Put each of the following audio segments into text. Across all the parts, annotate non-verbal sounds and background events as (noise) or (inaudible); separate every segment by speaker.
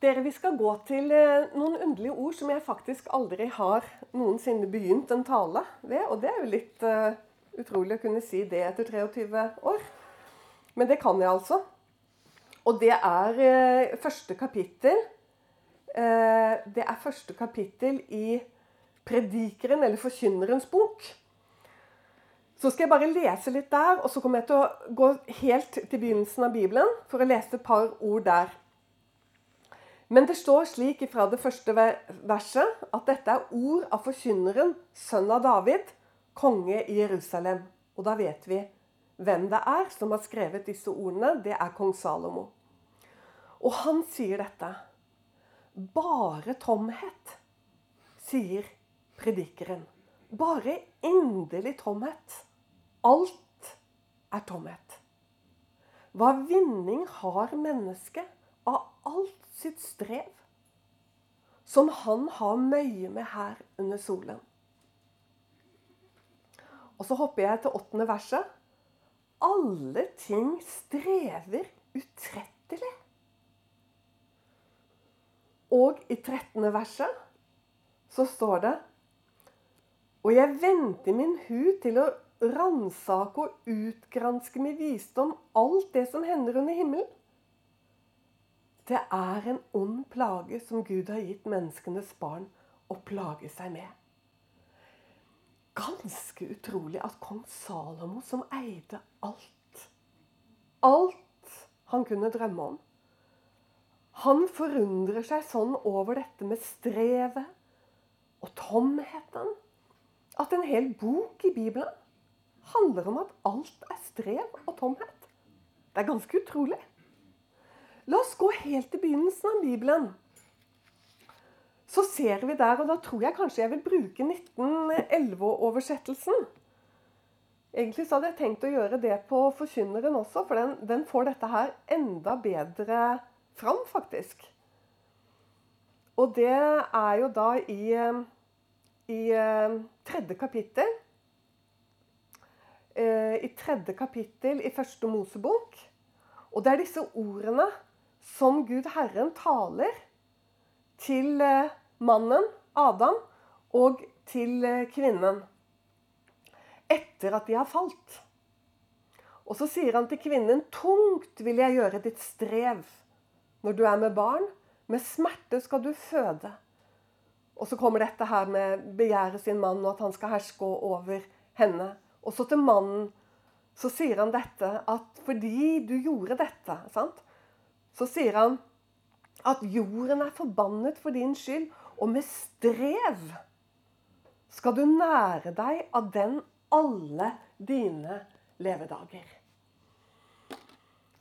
Speaker 1: Dere, vi skal gå til eh, noen underlige ord som jeg faktisk aldri har noensinne begynt en tale ved. Og det er jo litt uh, utrolig å kunne si det etter 23 år. Men det kan jeg altså. Og det er uh, første kapittel. Uh, det er første kapittel i Predikeren, eller Forkynnerens bok. Så skal jeg bare lese litt der, og så kommer jeg til å gå helt til begynnelsen av Bibelen for å lese et par ord der. Men det står slik fra det første verset at dette er ord av forkynneren, sønn av David, konge i Jerusalem. Og da vet vi hvem det er som har skrevet disse ordene. Det er kong Salomo. Og han sier dette. Bare tomhet, sier predikeren. Bare inderlig tomhet. Alt er tomhet. Hva vinning har mennesket av alt sitt strev, som han har møye med her under solen? Og så hopper jeg til åttende verset. Alle ting strever utrettelig. Og i trettende verset så står det Og jeg vendte min hu til å ransake og utgranske med visdom alt det som hender under himmelen. Det er en ond plage som Gud har gitt menneskenes barn å plage seg med. Ganske utrolig at kong Salomo, som eide alt Alt han kunne drømme om. Han forundrer seg sånn over dette med strevet og tomheten at en hel bok i Bibelen handler om at alt er strev og tomhet. Det er ganske utrolig. La oss gå helt til begynnelsen av Bibelen. Så ser vi der, og da tror jeg kanskje jeg vil bruke 1911-oversettelsen. Egentlig så hadde jeg tenkt å gjøre det på Forkynneren også, for den, den får dette her enda bedre fram, faktisk. Og det er jo da i, i tredje kapittel Eh, i tredje kapittel i første Mosebok. Og det er disse ordene som Gud Herren taler til eh, mannen Adam og til eh, kvinnen etter at de har falt. Og så sier han til kvinnen, 'Tungt vil jeg gjøre ditt strev når du er med barn. Med smerte skal du føde.' Og så kommer dette her med begjæret sin mann, og at han skal herske over henne. Og så til mannen så sier han dette at fordi du gjorde dette, sant? Så sier han at jorden er forbannet for din skyld, og med strev skal du nære deg av den alle dine levedager.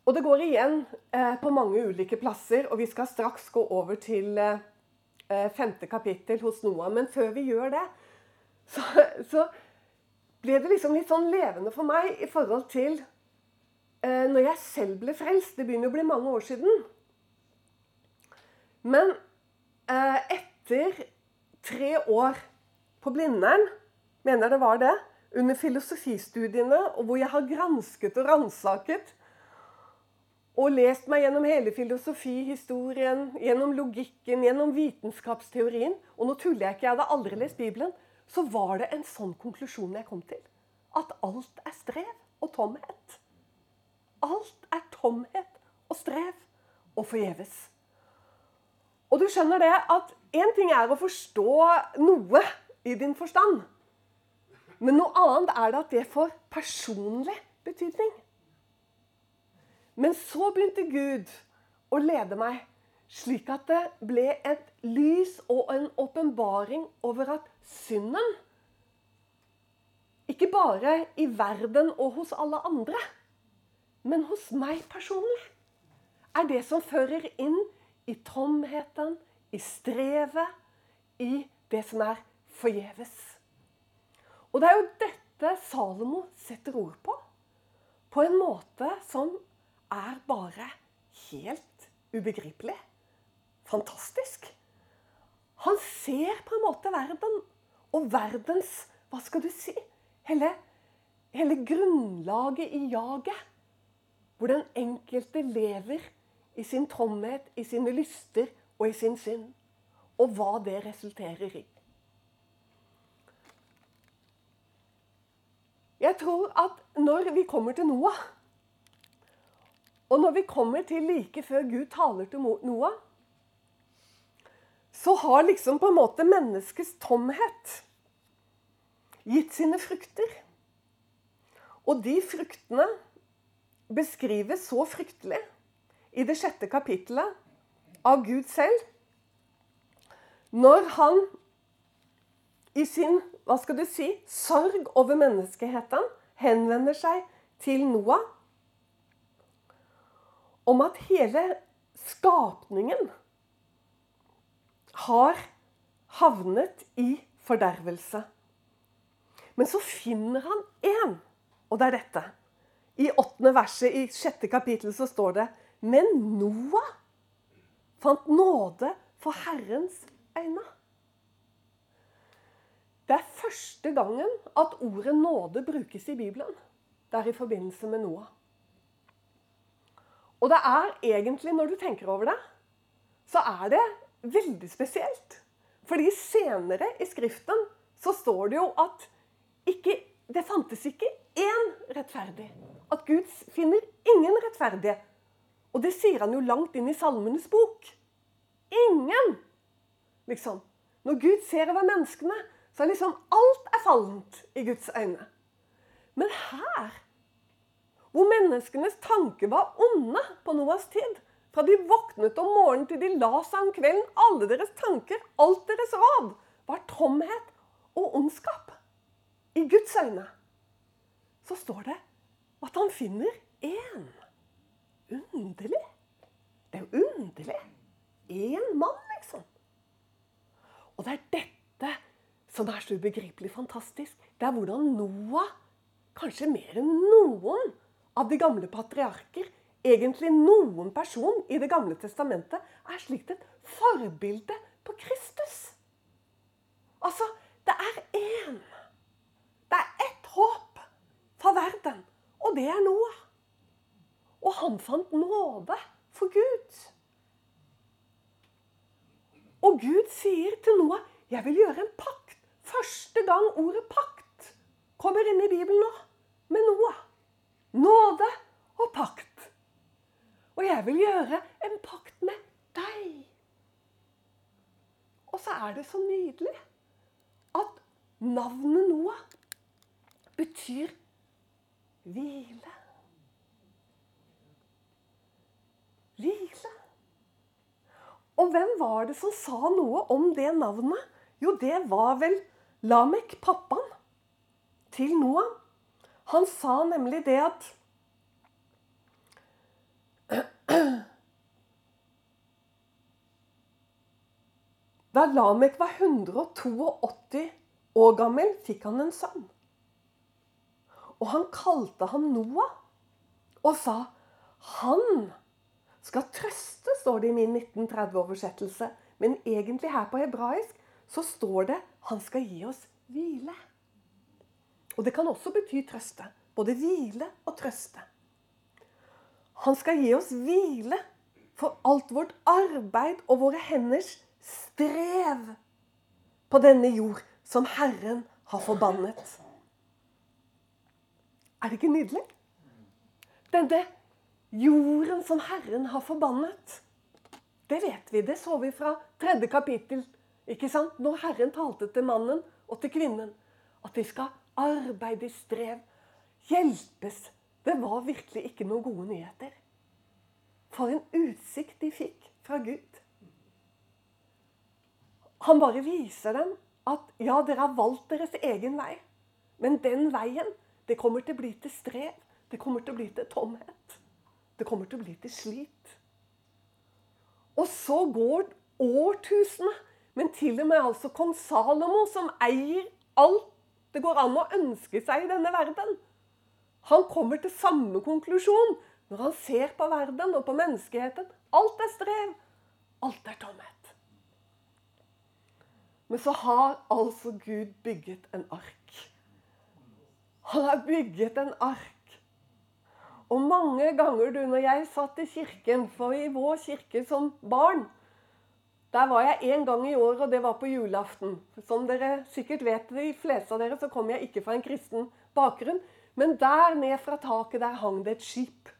Speaker 1: Og det går igjen eh, på mange ulike plasser, og vi skal straks gå over til eh, femte kapittel hos Noah. Men før vi gjør det, så, så ble det liksom litt sånn levende for meg i forhold til når jeg selv ble frelst. Det begynner å bli mange år siden. Men eh, etter tre år på Blindern, mener det var det, under filosofistudiene, og hvor jeg har gransket og ransaket og lest meg gjennom hele filosofihistorien, gjennom logikken, gjennom vitenskapsteorien Og nå tuller jeg ikke, jeg hadde aldri lest Bibelen så var det en sånn konklusjon jeg kom til. At alt er strev og tomhet. Alt er tomhet og strev og forgjeves. Og du skjønner det at én ting er å forstå noe i din forstand. Men noe annet er det at det får personlig betydning. Men så begynte Gud å lede meg slik at det ble et lys og en åpenbaring over at synden ikke bare i verden og hos alle andre, men hos meg personlig, er det som fører inn i tomheten, i strevet, i det som er forgjeves. Og det er jo dette Salomo setter ord på. På en måte som er bare helt ubegripelig fantastisk. Han ser på en måte verden og verdens Hva skal du si? Hele, hele grunnlaget i jaget. Hvor den enkelte lever i sin tomhet, i sine lyster og i sin synd. Og hva det resulterer i. Jeg tror at når vi kommer til Noah, og når vi kommer til like før Gud taler til Noah, så har liksom på en måte menneskets tomhet gitt sine frukter. Og de fruktene beskrives så fryktelig i det sjette kapittelet av Gud selv. Når han i sin hva skal du si, sorg over menneskeheten henvender seg til Noah om at hele skapningen har havnet i fordervelse. Men så finner han én, og det er dette. I åttende verset i sjette kapittel så står det Men Noah fant nåde for Herrens øyne. Det er første gangen at ordet nåde brukes i Bibelen. Det er i forbindelse med Noah. Og det er egentlig, når du tenker over det, så er det veldig spesielt. Fordi senere i Skriften så står det jo at ikke, det fantes ikke én rettferdig. At Gud finner ingen rettferdige. Og det sier han jo langt inn i Salmenes bok. Ingen! Liksom. Når Gud ser over menneskene, så er liksom alt er fallent i Guds øyne. Men her, hvor menneskenes tanker var onde på Noas tid Fra de våknet om morgenen til de la seg om kvelden, alle deres tanker, alt deres råd, var tomhet og ondskap. I Guds øyne. Så står det at han finner én. Underlig. Det er jo underlig. Én mann, liksom. Og det er dette som er så ubegripelig fantastisk. Det er hvordan Noah, kanskje mer enn noen av de gamle patriarker, egentlig noen person i Det gamle testamentet, er slikt et forbilde på Kristus. Altså, det er én. Det er ett håp for verden, og det er Noah. Og han fant nåde for Gud. Og Gud sier til Noah, 'Jeg vil gjøre en pakt'. Første gang ordet 'pakt' kommer inn i Bibelen nå, med Noah. Nåde og pakt. Og jeg vil gjøre en pakt med deg. Og så er det så nydelig at navnet Noah betyr hvile. Hvile. Og hvem var det som sa noe om det navnet? Jo, det var vel Lamek, pappaen til Noah. Han sa nemlig det at (clears throat) Da Lamek var 182 år gammel, fikk han en sønn. Og han kalte ham Noah og sa han skal trøste, står det i min 1930-oversettelse. Men egentlig her på hebraisk så står det han skal gi oss hvile. Og det kan også bety trøste. Både hvile og trøste. Han skal gi oss hvile for alt vårt arbeid og våre henders strev på denne jord som Herren har forbannet. Er det ikke nydelig? Denne jorden som Herren har forbannet. Det vet vi. Det så vi fra tredje kapittel. ikke sant? Når Herren talte til mannen og til kvinnen. At de skal arbeide i strev. Hjelpes. Det var virkelig ikke noen gode nyheter. For en utsikt de fikk fra Gud. Han bare viser dem at ja, dere har valgt deres egen vei. Men den veien, det kommer til å bli til strev. Det kommer til å bli til tomhet. Det kommer til å bli til slit. Og så går årtusene. Men til og med altså kong Salomo, som eier alt det går an å ønske seg i denne verden. Han kommer til samme konklusjon når han ser på verden og på menneskeheten. Alt er strev. Alt er tomhet. Men så har altså Gud bygget en ark. Han har bygget en ark og mange ganger du, når jeg satt i kirken, for i vår kirke som barn, Der var jeg én gang i år, og det var på julaften. Som dere sikkert vet, de fleste av dere, så kommer jeg ikke fra en kristen bakgrunn. Men der ned fra taket der hang det et skip.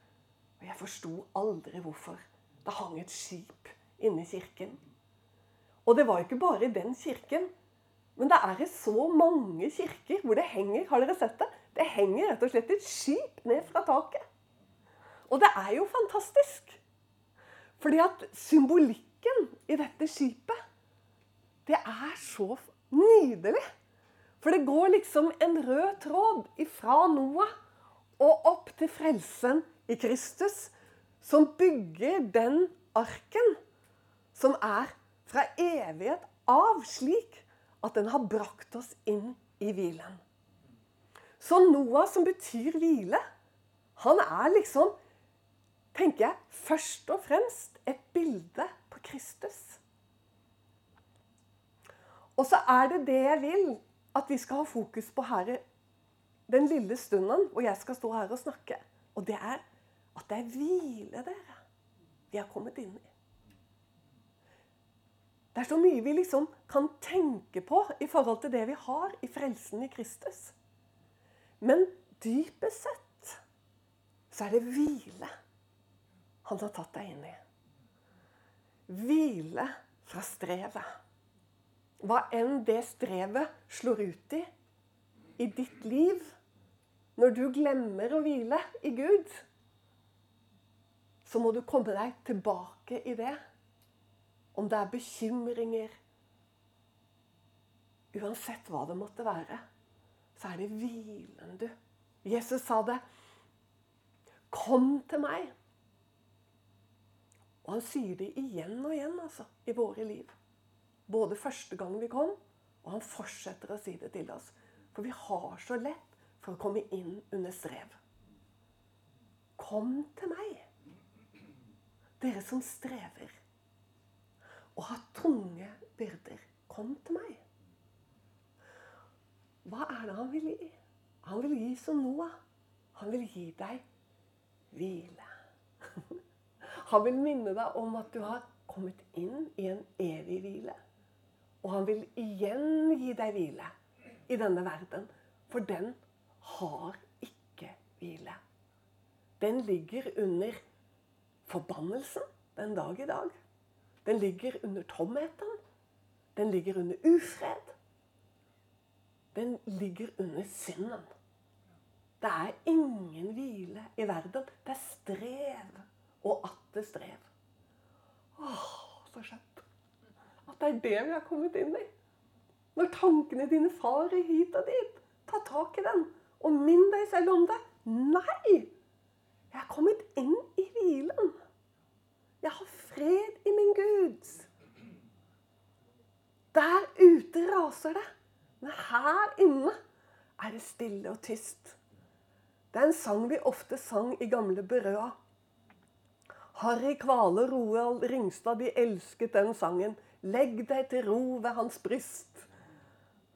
Speaker 1: Og jeg forsto aldri hvorfor. Det hang et skip inne i kirken. Og det var ikke bare i den kirken. Men det er i så mange kirker hvor det henger Har dere sett det? Det henger rett og slett et skip ned fra taket. Og det er jo fantastisk. Fordi at symbolikken i dette skipet, det er så nydelig. For det går liksom en rød tråd ifra Noah og opp til frelsen i Kristus, som bygger den arken som er fra evighet av, slik at den har brakt oss inn i hvilen. Så Noah, som betyr hvile, han er liksom, tenker jeg, først og fremst et bilde på Kristus. Og så er det det jeg vil at vi skal ha fokus på her den lille stunden hvor jeg skal stå her og snakke. Og det er at det er hvile, dere, vi har kommet inn i. Det er så mye vi liksom kan tenke på i forhold til det vi har i frelsen i Kristus. Men dypest sett så er det hvile han har tatt deg inn i hvile fra strevet. Hva enn det strevet slår ut i i ditt liv når du glemmer å hvile i Gud, så må du komme deg tilbake i det. Om det er bekymringer Uansett hva det måtte være, så er det hvilen, du. Jesus sa det. Kom til meg. Og han sier det igjen og igjen altså, i våre liv. Både første gang vi kom, og han fortsetter å si det til oss. For vi har så lett for å komme inn under strev. Kom til meg, dere som strever og har tunge byrder. Kom til meg. Hva er det han vil gi? Han vil gi som Noah. Han vil gi deg hvile. (laughs) Han vil minne deg om at du har kommet inn i en evig hvile. Og han vil igjen gi deg hvile i denne verden. For den har ikke hvile. Den ligger under forbannelsen den dag i dag. Den ligger under tomheten. Den ligger under ufred. Den ligger under synden. Det er ingen hvile i verden. Det er strev og atter strev. Åh, så skjønt. At det er det vi har kommet inn i. Når tankene dine farer hit og dit, ta tak i den og minn deg selv om det. Nei! Jeg er kommet inn i hvilen. Jeg har fred i min Gud. Der ute raser det. Men her inne er det stille og tyst. Det er en sang vi ofte sang i gamle Berøa. Harry Kvale Roald Ringstad de elsket den sangen. 'Legg deg til ro ved hans bryst'.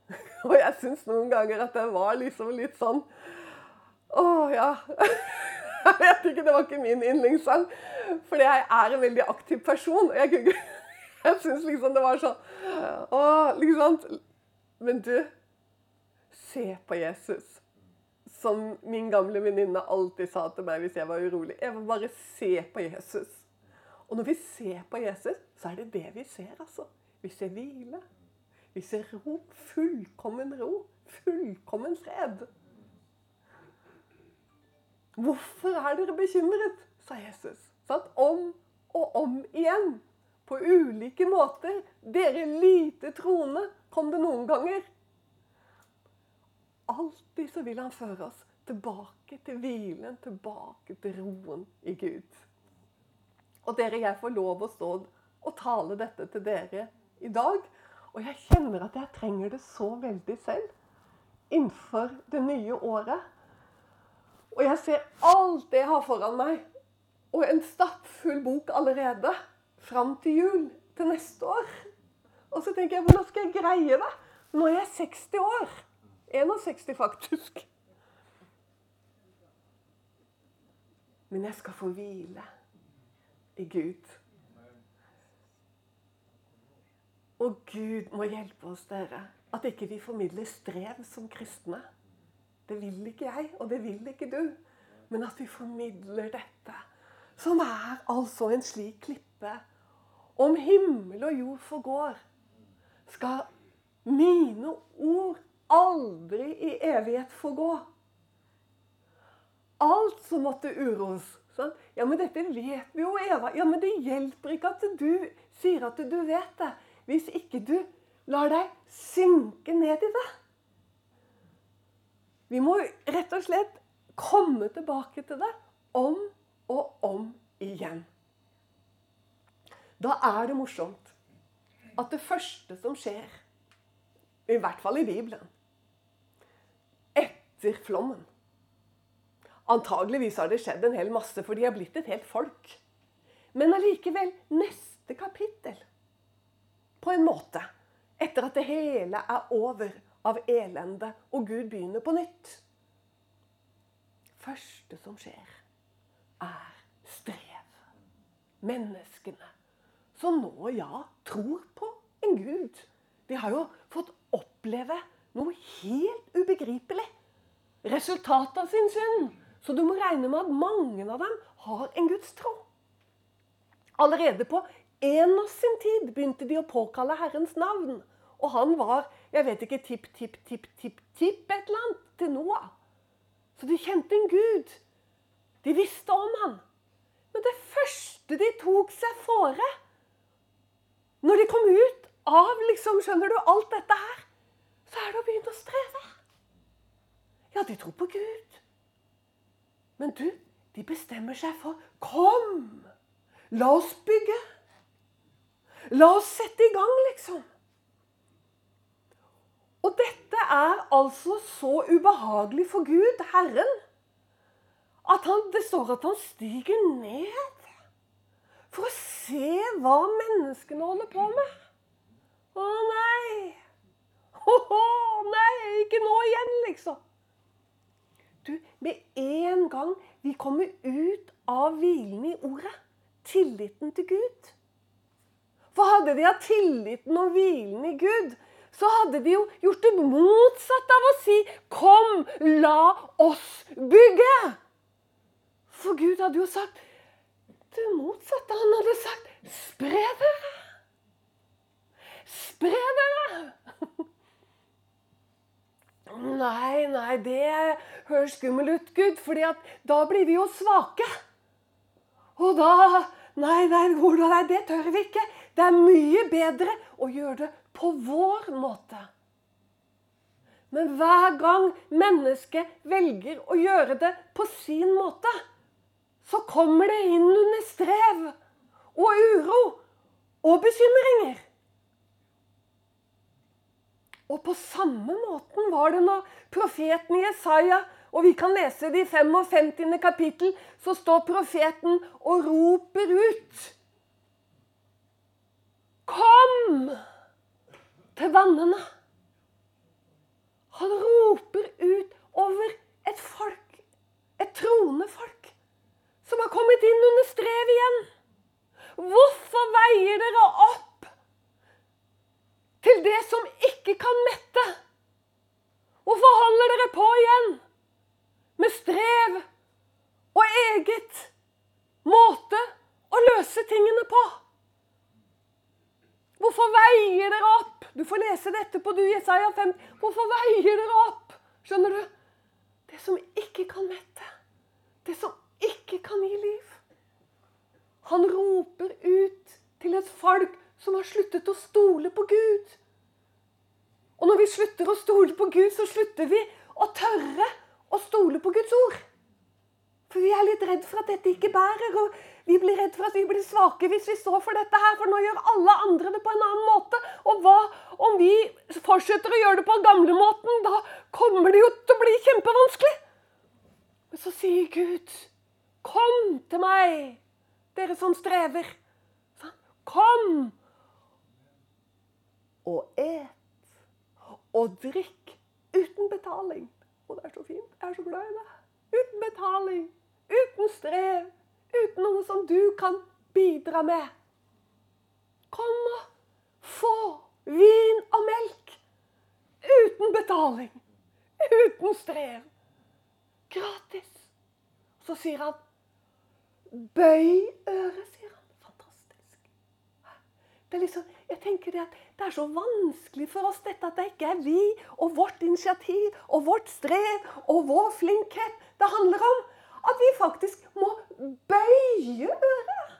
Speaker 1: (laughs) Og jeg syns noen ganger at den var liksom litt sånn Å ja. (laughs) Jeg vet ikke, det var ikke min yndlingssang. Fordi jeg er en veldig aktiv person. Jeg, (laughs) jeg syns liksom det var sånn Å, liksom Men du, se på Jesus som min gamle venninne alltid sa til meg hvis jeg var urolig. Jeg vil bare se på Jesus. Og når vi ser på Jesus, så er det det vi ser, altså. Vi ser hvile. Vi ser ro. Fullkommen ro. Fullkommen fred. Hvorfor er dere bekymret? sa Jesus. Satt om og om igjen. På ulike måter. Dere lite troende, kom det noen ganger. Alltid så vil han føre oss tilbake til hvilen, tilbake til roen i Gud. Og dere, jeg får lov å stå og tale dette til dere i dag. Og jeg kjenner at jeg trenger det så veldig selv innenfor det nye året. Og jeg ser alt det jeg har foran meg, og en stappfull bok allerede fram til jul til neste år. Og så tenker jeg hvordan skal jeg greie det? Nå er jeg 60 år. 61, faktisk. Men jeg skal få hvile i Gud. Og Gud må hjelpe oss, dere, at ikke vi formidler strev som kristne. Det vil ikke jeg, og det vil ikke du. Men at vi formidler dette, som er altså en slik klippe. Om himmel og jord forgår, skal mine ord aldri i evighet forgå. Alt som måtte uroes. Sånn. Ja, men dette vet vi jo, Eva. Ja, men det hjelper ikke at du sier at du vet det, hvis ikke du lar deg synke ned i det. Vi må rett og slett komme tilbake til det om og om igjen. Da er det morsomt at det første som skjer, i hvert fall i Bibelen, etter flommen Antageligvis har det skjedd en hel masse, for de har blitt et helt folk. Men allikevel neste kapittel, på en måte, etter at det hele er over av elende, og Gud begynner på nytt. første som skjer, er strev. Menneskene som nå, ja, tror på en Gud. De har jo fått oppleve noe helt ubegripelig. Resultatet av sin synd. Så du må regne med at mange av dem har en gudstro. Allerede på Enos sin tid begynte de å påkalle Herrens navn. Og han var jeg vet ikke, tipp, tipp, tipp, tipp, tipp et eller annet til Noah. Så de kjente en gud. De visste om han. Men det første de tok seg fore Når de kom ut av liksom, skjønner du, alt dette her, så er det å begynne å streve. Ja, de tror på Gud. Men du, de bestemmer seg for Kom! La oss bygge. La oss sette i gang, liksom. Og dette er altså så ubehagelig for Gud, Herren, at han, det står at han stiger ned for å se hva menneskene holder på med. Å nei! Å nei, ikke nå igjen, liksom. Du, med en gang vi kommer ut av hvilen i ordet, tilliten til Gud For hadde de hatt tilliten og hvilen i Gud, så hadde de jo gjort det motsatt av å si 'Kom, la oss bygge'. For Gud hadde jo sagt det motsatte. Han hadde sagt 'Spre dere'. Spre dere! Nei, nei, det høres skummelt ut, Gud, fordi at da blir vi jo svake. Og da Nei, nei, nei, det tør vi ikke. Det er mye bedre å gjøre det på vår måte. Men hver gang mennesket velger å gjøre det på sin måte, så kommer det inn under strev og uro og bekymringer. Og på samme måten var det når profeten Jesaja og vi kan lese det i 55. kapittel, så står profeten og roper ut. Kom til vannene. Han roper ut over et folk, et troende folk, som har kommet inn under strev igjen. Hvorfor veier dere opp til det som ikke kan mette. Hvorfor holder dere på igjen med strev og eget måte å løse tingene på? Hvorfor veier dere opp? Du får lese dette på du, Jesaja 5. Hvorfor veier dere opp? Skjønner du? Det som ikke kan mette. Det som ikke kan gi liv. Han roper ut til et folk som har sluttet å stole på Gud. Og når vi slutter å stole på Gud, så slutter vi å tørre å stole på Guds ord. For vi er litt redd for at dette ikke bærer, og vi blir redd for at vi blir svake hvis vi står for dette her, for nå gjør alle andre det på en annen måte. Og hva om vi fortsetter å gjøre det på den gamle måten? Da kommer det jo til å bli kjempevanskelig. Men så sier Gud, kom til meg, dere som strever. Kom og et og drikk uten betaling. Og det er så fint. Jeg er så glad i det. Uten betaling, uten strev, uten noe som du kan bidra med. Kom og få vin og melk. Uten betaling. Uten strev. Gratis. Så sier han Bøy øret, sier han. Fantastisk. Det er liksom, jeg tenker det at det er så vanskelig for oss dette at det ikke er vi og vårt initiativ og vårt strev og vår flinkhet det handler om. At vi faktisk må bøye øret.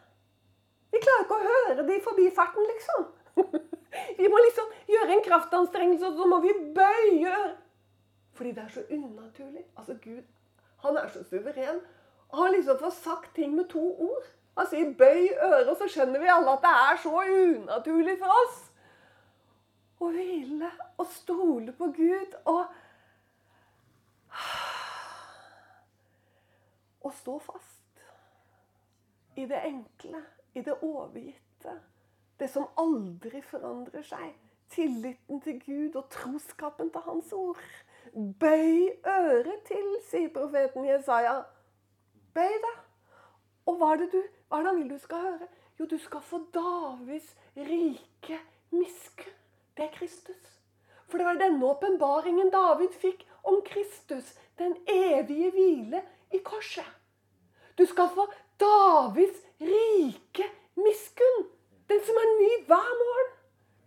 Speaker 1: Vi klarer ikke å høre det i forbifarten, liksom. (laughs) Vi må liksom gjøre en kraftanstrengelse, og så må vi bøye øret. Fordi det er så unaturlig. Altså, Gud, han er så suveren. Han liksom fått sagt ting med to ord. Han sier 'bøy øret', så skjønner vi alle at det er så unaturlig for oss. Å hvile og stole på Gud og Å stå fast i det enkle, i det overgitte. Det som aldri forandrer seg. Tilliten til Gud og troskapen til Hans ord. Bøy øret til, sier profeten Jesaja. Deg. Og hva er det du, hva vil du skal høre? Jo, du skal få Davids rike miskunn. Det er Kristus. For det var denne åpenbaringen David fikk om Kristus. Den evige hvile i korset. Du skal få Davids rike miskunn. Den som er ny hver morgen.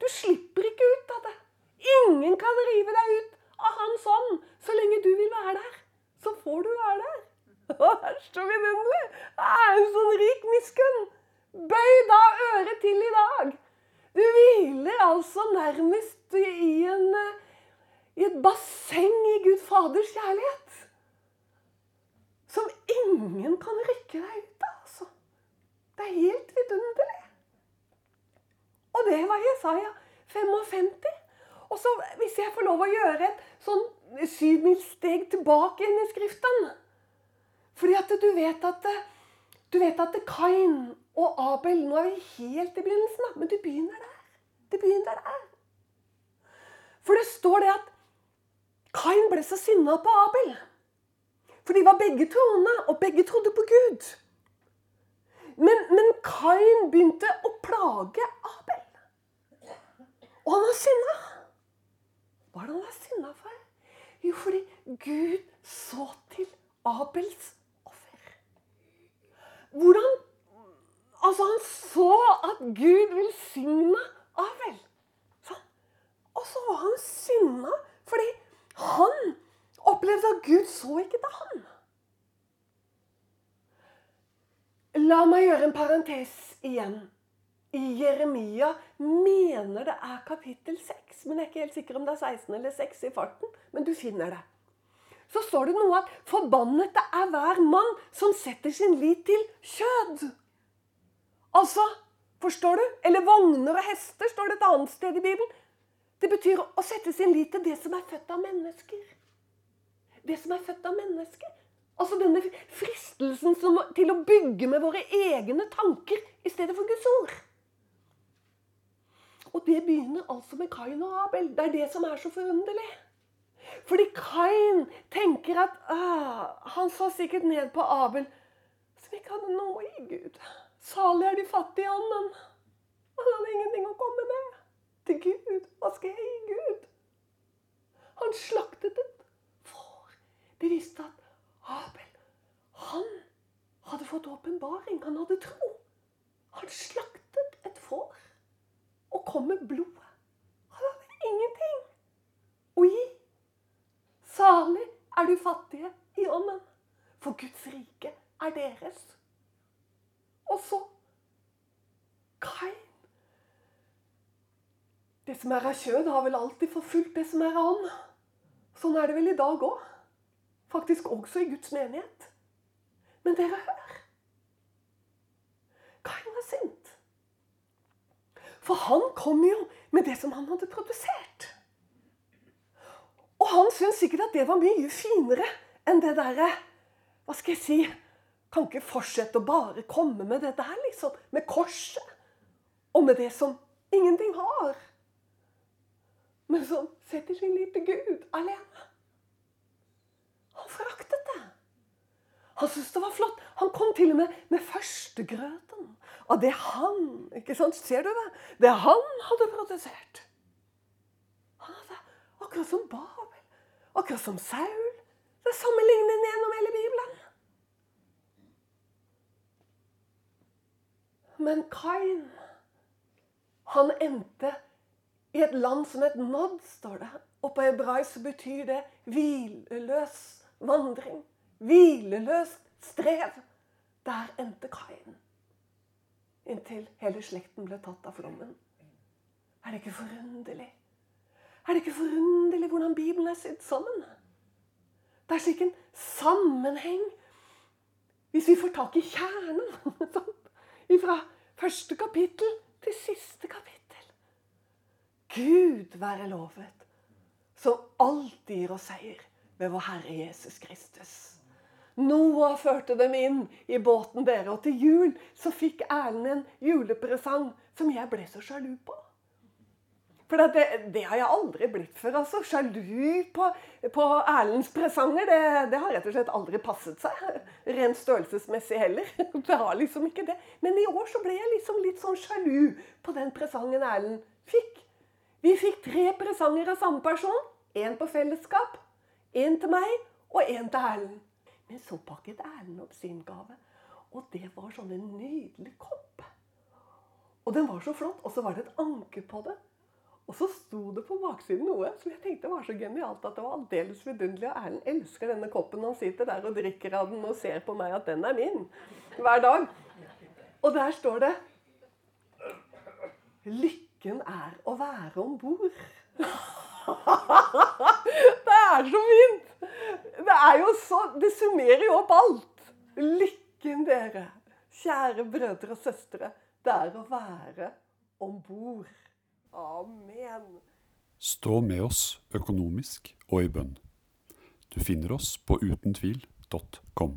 Speaker 1: Du slipper ikke ut av det. Ingen kan rive deg ut av Hans ånd så lenge du vil være der. Så får du være der. (laughs) Det er så vidunderlig! Det er en sånn rik miskunn. Bøy da øret til i dag. Du hviler altså nærmest i, en, i et basseng i Gud Faders kjærlighet. Som ingen kan rykke deg ut av. Altså. Det er helt vidunderlig. Og det var Jesaja 55. Og så, hvis jeg får lov å gjøre et sånn syvmilssteg tilbake inn i Skriften Fordi at du vet at du vet at Kain og Abel Nå er vi helt i begynnelsen, men du begynner der. Det begynner der. For det står det at Kain ble så sinna på Abel. For de var begge troende, og begge trodde på Gud. Men, men Kain begynte å plage Abel. Og han var sinna. Hva er det han var sinna for? Jo, fordi Gud så til Abels. Hvordan Altså, han så at Gud velsigna Abel. Og så var han sinna fordi han opplevde at Gud så ikke til han. La meg gjøre en parentes igjen i Jeremia mener det er kapittel 6. Men jeg er ikke helt sikker om det er 16 eller 6 i farten. Men du finner det. Så står det noe at 'forbannet er hver mann som setter sin lit til kjød'. Altså, forstår du? Eller vogner og hester, står det et annet sted i Bibelen. Det betyr å sette sin lit til det som er født av mennesker. Det som er født av mennesker. Altså denne fristelsen til å bygge med våre egne tanker i stedet for Guds ord. Og det begynner altså med Kain og Abel. Det er det som er så forunderlig. Fordi Kain tenker at ah, Han så sikkert ned på Abel, som ikke hadde noe i Gud. Salig er de fattige i ånden. Han hadde ingenting å komme med til Gud. Hva skal jeg gi Gud? Han slaktet et får. De visste at Abel, han hadde fått åpenbaring. Han hadde tro. Han slaktet et får og kom med blodet. Han hadde ingenting å gi. Salig er du fattige i ånden, for Guds rike er deres. Og så Kain. Det som er av kjød, har vel alltid forfulgt det som er av ånd. Sånn er det vel i dag òg. Faktisk også i Guds menighet. Men dere hør. Kain var sint. For han kom jo med det som han hadde produsert. Og han syntes sikkert at det var mye finere enn det derre Hva skal jeg si? Kan ikke fortsette å bare komme med det der, liksom. Med korset. Og med det som ingenting har. Men som setter sin lit Gud alene. Han foraktet det. Han syntes det var flott. Han kom til og med med førstegrøten av det han ikke sant, Ser du det? Det han hadde produsert. Akkurat som Babel. Akkurat som Saul. Det er sammenlignende gjennom hele Bibelen. Men Kain, han endte i et land som het Nod, står det. Og på hebraisk betyr det hvileløs vandring. Hvileløst strev. Der endte Kain. Inntil hele slekten ble tatt av flommen. Er det ikke forunderlig? Er det ikke forunderlig hvordan Bibelen er sydd sammen? Det er slik en sammenheng hvis vi får tak i kjernen. (laughs) Fra første kapittel til siste kapittel. Gud være lovet, som alltid gir oss seier ved vår Herre Jesus Kristus. Noah førte dem inn i båten dere, og til jul så fikk Erlend en julepresang som jeg ble så sjalu på. For det, det, har jeg aldri blitt før. altså. Sjalu på, på Erlends presanger, det, det, har rett og slett aldri passet seg. Rent størrelsesmessig heller. (laughs) Det har liksom ikke det. Men i år så ble jeg liksom litt sånn sjalu på den presangen Erlend fikk. Vi fikk tre presanger av samme person. Én på fellesskap, én til meg og én til Erlend. Men så pakket Erlend opp sin gave, og det var sånn en nydelig kopp. Og den var så flott, og så var det et anker på det. Og så sto det på baksiden noe som jeg tenkte var så genialt at det var aldeles vidunderlig. Og Erlend elsker denne koppen. Han sitter der og drikker av den og ser på meg at den er min hver dag. Og der står det Lykken er å være om bord. (laughs) det er så fint! Det er jo så Det summerer jo opp alt. Lykken, dere, kjære brødre og søstre, det er å være om bord. Amen.
Speaker 2: Stå med oss økonomisk og i bønn. Du finner oss på utentvil.com.